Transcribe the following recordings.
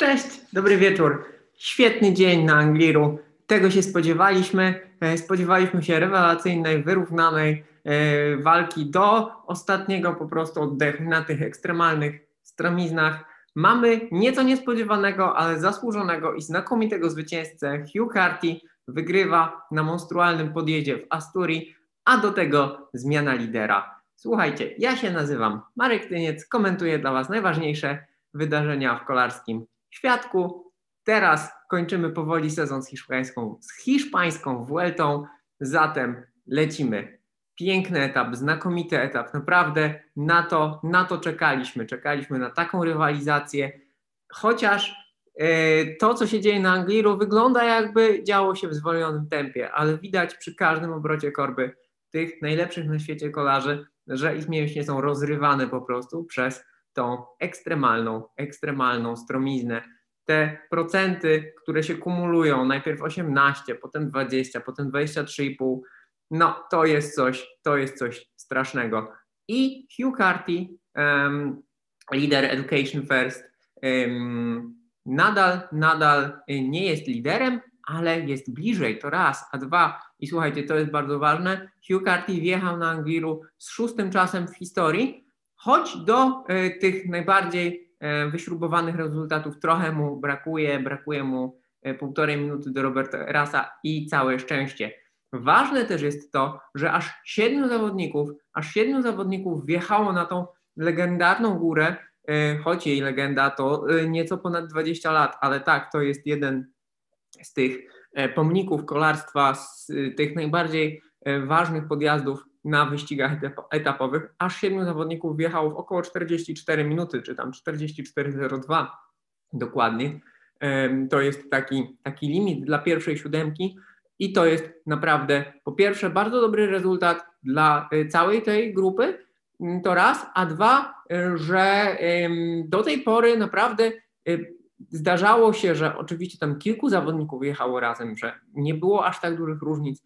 Cześć, dobry wieczór. Świetny dzień na Angliru. Tego się spodziewaliśmy. E, spodziewaliśmy się rewelacyjnej, wyrównanej e, walki do ostatniego po prostu oddechu na tych ekstremalnych stromiznach. Mamy nieco niespodziewanego, ale zasłużonego i znakomitego zwycięzcę. Hugh Carty wygrywa na monstrualnym podjeździe w Asturii, a do tego zmiana lidera. Słuchajcie, ja się nazywam Marek Tyniec, komentuję dla Was najważniejsze wydarzenia w kolarskim świadku. Teraz kończymy powoli sezon z hiszpańską, z hiszpańską Vueltą, zatem lecimy. Piękny etap, znakomity etap, naprawdę na to, na to czekaliśmy. Czekaliśmy na taką rywalizację, chociaż e, to, co się dzieje na Angliru, wygląda jakby działo się w zwolnionym tempie, ale widać przy każdym obrocie korby tych najlepszych na świecie kolarzy, że ich mięśnie są rozrywane po prostu przez tą ekstremalną, ekstremalną stromiznę. Te procenty, które się kumulują, najpierw 18, potem 20, potem 23,5, no to jest coś, to jest coś strasznego. I Hugh Carty, um, lider Education First, um, nadal, nadal nie jest liderem, ale jest bliżej, to raz, a dwa, i słuchajcie, to jest bardzo ważne, Hugh Carty wjechał na Angliru z szóstym czasem w historii, choć do e, tych najbardziej e, wyśrubowanych rezultatów trochę mu brakuje, brakuje mu e, półtorej minuty do Roberta Rasa i całe szczęście. Ważne też jest to, że aż siedmiu zawodników, aż siedmiu zawodników wjechało na tą legendarną górę, choć jej legenda to nieco ponad 20 lat, ale tak, to jest jeden z tych pomników kolarstwa, z tych najbardziej ważnych podjazdów na wyścigach etapowych. Aż siedmiu zawodników wjechało w około 44 minuty, czy tam 44,02 dokładnie. To jest taki, taki limit dla pierwszej siódemki i to jest naprawdę po pierwsze bardzo dobry rezultat dla e, całej tej grupy, mm, to raz, a dwa, e, że do tej pory naprawdę e, zdarzało się, że oczywiście tam kilku zawodników jechało razem, że nie było aż tak dużych różnic,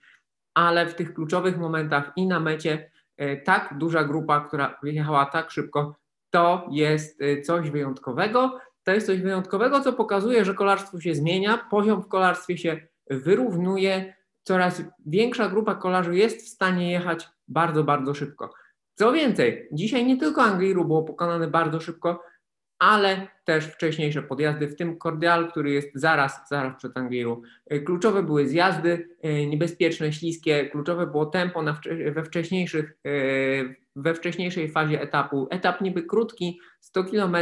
ale w tych kluczowych momentach i na mecie e, tak duża grupa, która wyjechała tak szybko, to jest e, coś wyjątkowego. To jest coś wyjątkowego, co pokazuje, że kolarstwo się zmienia, poziom w kolarstwie się wyrównuje, coraz większa grupa kolarzy jest w stanie jechać bardzo, bardzo szybko. Co więcej, dzisiaj nie tylko Angliru było pokonane bardzo szybko, ale też wcześniejsze podjazdy, w tym Cordial, który jest zaraz, zaraz przed Angliru. E, kluczowe były zjazdy, e, niebezpieczne, śliskie, kluczowe było tempo na, we, wcześniejszych, e, we wcześniejszej fazie etapu. Etap niby krótki, 100 km,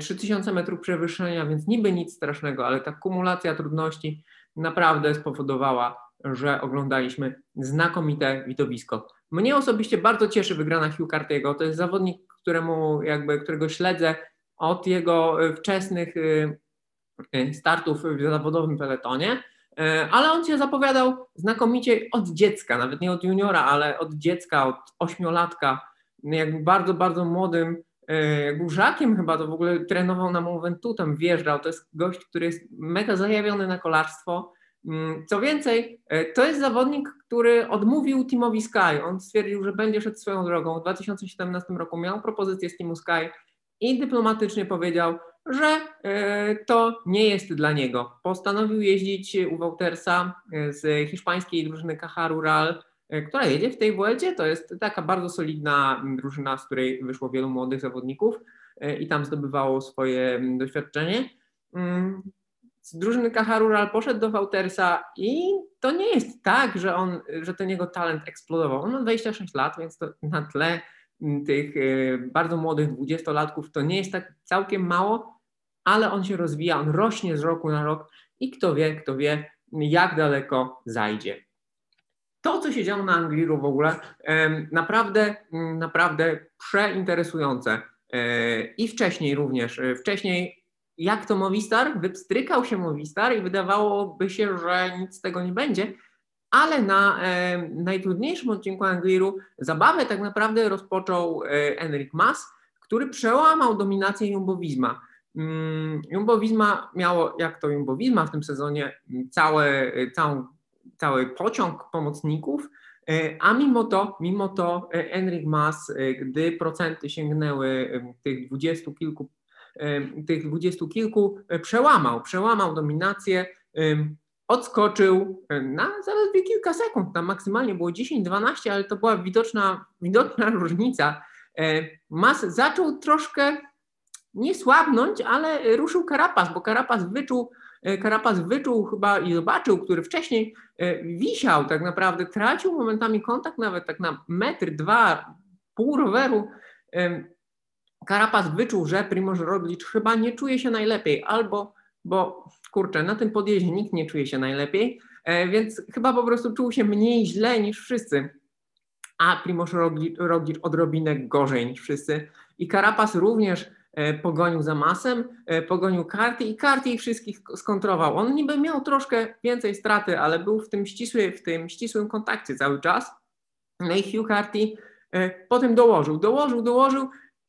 3000 metrów przewyższenia, więc niby nic strasznego, ale ta kumulacja trudności naprawdę spowodowała, że oglądaliśmy znakomite widowisko. Mnie osobiście bardzo cieszy wygrana Hugh Cartiego. To jest zawodnik, któremu jakby, którego śledzę od jego e, wczesnych e, e, startów w zawodowym peletonie, ale on się zapowiadał znakomicie od dziecka, nawet nie od juniora, ale od dziecka, od ośmiolatka, jakby bardzo, bardzo młodym, żakiem chyba, to w ogóle trenował na Mont tam wjeżdżał, to jest gość, który jest mega zajawiony na kolarstwo, co więcej, to jest zawodnik, który odmówił Teamowi Sky. On stwierdził, że będzie szedł swoją drogą. W 2017 roku miał propozycję z Teamu Sky i dyplomatycznie powiedział, że e, to nie jest dla niego. Postanowił jeździć u Woutersa e, z hiszpańskiej drużyny Caja Rural, e, która jedzie w tej Vuelcie. To jest taka bardzo solidna drużyna, z której wyszło wielu młodych zawodników i tam zdobywało swoje doświadczenie. Mm, z drużyny Caja Rural poszedł do Woutersa i to nie jest tak, że, on, że ten jego talent eksplodował. On ma 26 lat, więc to na tle tych e, bardzo młodych dwudziestolatków to nie jest tak całkiem mało, ale on się rozwija, on rośnie z roku na rok i kto wie, kto wie, jak daleko zajdzie. To, co się działo na Angliru w ogóle, naprawdę, naprawdę przeinteresujące. E, I wcześniej również, e, wcześniej jak to Movistar, wypstrykał się Movistar i wydawałoby się, że nic z tego nie będzie, ale na e, najtrudniejszym odcinku Angliru zabawę tak naprawdę rozpoczął e, Enric Mas, który przełamał dominację Jumbo-Visma. Mm, Jumbo-Visma miało, jak to Jumbo-Visma w tym sezonie, cały, cały, cały pociąg pomocników, e, a mimo to, mimo to Enric Mas, gdy procenty sięgnęły tych dwudziestu kilku tych dwudziestu kilku przełamał, przełamał dominację, odskoczył na zaledwie kilka sekund, tam maksymalnie było 10-12, ale to była widoczna, widoczna różnica. Mas zaczął troszkę nie słabnąć, ale ruszył Karapas, bo Karapas wyczuł, Karapas wyczuł chyba i zobaczył, który wcześniej wisiał tak naprawdę, tracił momentami kontakt nawet tak na metr, dwa, pół roweru. Karapas wyczuł, że Primoz Roglic chyba nie czuje się najlepiej, albo, bo kurczę, na tym podjeździe nikt nie czuje się najlepiej, e, więc chyba po prostu czuł się mniej źle niż wszyscy, a Primoz Roglic odrobinę gorzej niż wszyscy. I Karapas również e, pogonił za masem, e, pogonił karty i karty ich wszystkich skontrował. On niby miał troszkę więcej straty, ale był w tym, ścisły, w tym ścisłym kontakcie cały czas. No i Hugh Carty potem dołożył, dołożył, dołożył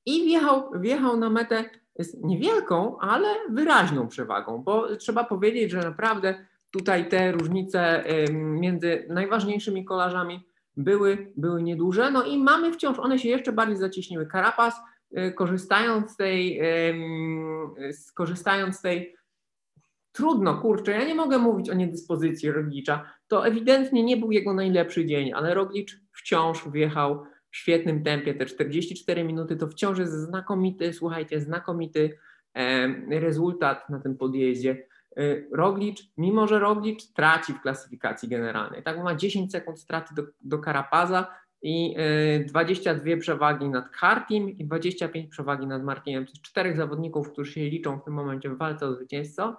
i wjechał, wjechał na metę z niewielką, ale wyraźną przewagą, bo trzeba powiedzieć, że naprawdę tutaj te różnice między najważniejszymi kolarzami były, były nieduże, no i mamy wciąż, one się jeszcze bardziej zacieśniły. Karapas y, korzystając z tej, skorzystając z tej trudno, kurczę, ja nie mogę mówić o niedyspozycji Roglicza, to ewidentnie nie był jego najlepszy dzień, ale Roglicz wciąż wjechał w świetnym tempie. Te 44 minuty to wciąż jest znakomity, słuchajcie, znakomity rezultat na tym podjeździe. E, Roglicz, mimo że Roglicz traci w klasyfikacji generalnej, tak ma 10 sekund straty do, do Karapaza i 22 e, przewagi nad Hartim i 25 przewagi nad Martinem. Jest czterech zawodników, którzy się liczą w tym momencie w walce o zwycięstwo.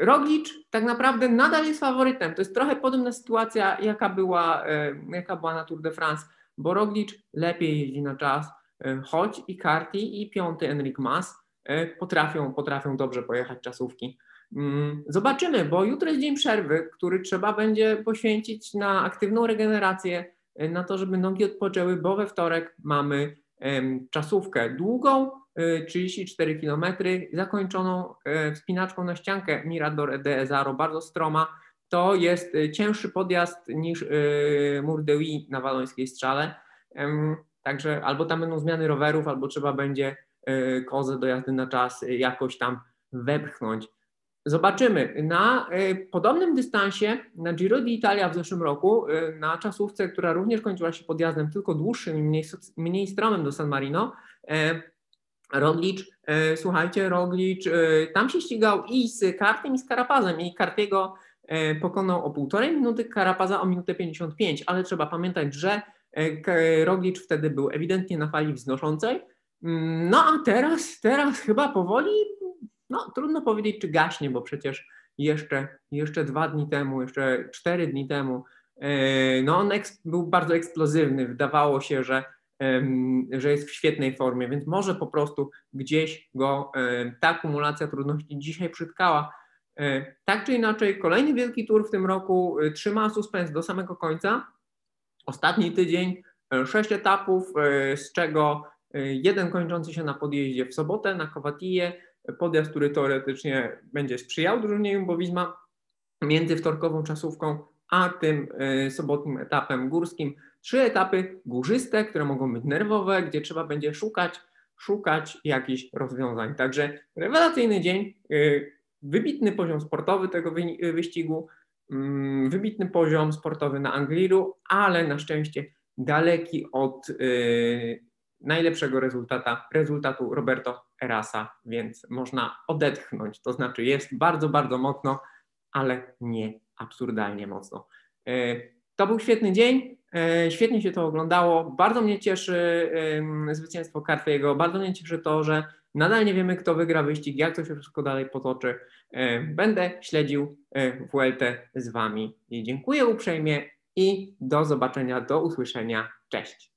Roglicz tak naprawdę nadal jest faworytem. To jest trochę podobna sytuacja, jaka była, e, jaka była na Tour de France, bo Roglicz lepiej jeździ na czas, e, choć i Carti i piąty Enric Mas e, potrafią, potrafią dobrze pojechać czasówki. Mm, zobaczymy, bo jutro jest dzień przerwy, który trzeba będzie poświęcić na aktywną regenerację, na to, żeby nogi odpoczęły, bo we wtorek mamy czasówkę długą, 34 y, km, zakończoną y, wspinaczką na ściankę Mirador de Ezaro, bardzo stroma. To jest y, cięższy podjazd niż Mur de na walońskiej strzale. Także albo tam będą zmiany rowerów, albo trzeba będzie kozę do jazdy na czas jakoś tam wepchnąć. Zobaczymy. Na podobnym dystansie, na Giro d'Italia w zeszłym roku, na czasówce, która również kończyła się podjazdem tylko dłuższym i mniej, mniej stromym do San Marino, Roglicz, e, słuchajcie, Roglicz e, tam się ścigał i z Kartiem i z Karapazem. I Kartiego e, pokonał o półtorej minuty, Karapaza o minutę 55, ale trzeba pamiętać, że Roglicz wtedy był ewidentnie na fali wznoszącej, no a teraz, teraz chyba powoli, no trudno powiedzieć czy gaśnie, bo przecież jeszcze, jeszcze dwa dni temu, jeszcze cztery dni temu, no on był bardzo eksplozywny, wydawało się, że że jest w świetnej formie, więc może po prostu gdzieś go ta akumulacja trudności dzisiaj przytkała. E, tak czy inaczej, kolejny wielki tour w tym roku e, trzyma suspens do samego końca. Ostatni tydzień, e, sześć etapów, z czego jeden kończący się na podjeździe w sobotę na Kowatije, podjazd, który teoretycznie będzie sprzyjał drużynie Jumbo Visma między wtorkową czasówką a tym sobotnim etapem górskim trzy etapy górzyste, które mogą być nerwowe, gdzie trzeba będzie szukać, szukać jakichś rozwiązań. Także rewelacyjny dzień, y, wybitny poziom sportowy tego wyścigu, mm, wybitny poziom sportowy na Angliru, ale na szczęście daleki od y, najlepszego rezultata, rezultatu Roberto Erasa, więc można odetchnąć. To znaczy jest bardzo, bardzo mocno, ale nie absurdalnie mocno. Y, to był świetny dzień. E, świetnie się to oglądało. Bardzo mnie cieszy zwycięstwo Cartiego. Bardzo mnie cieszy to, że nadal nie wiemy, kto wygra wyścig, jak to się wszystko dalej potoczy. E, będę śledził e, WLT z Wami. Dziękuję uprzejmie i do zobaczenia, do usłyszenia. Cześć.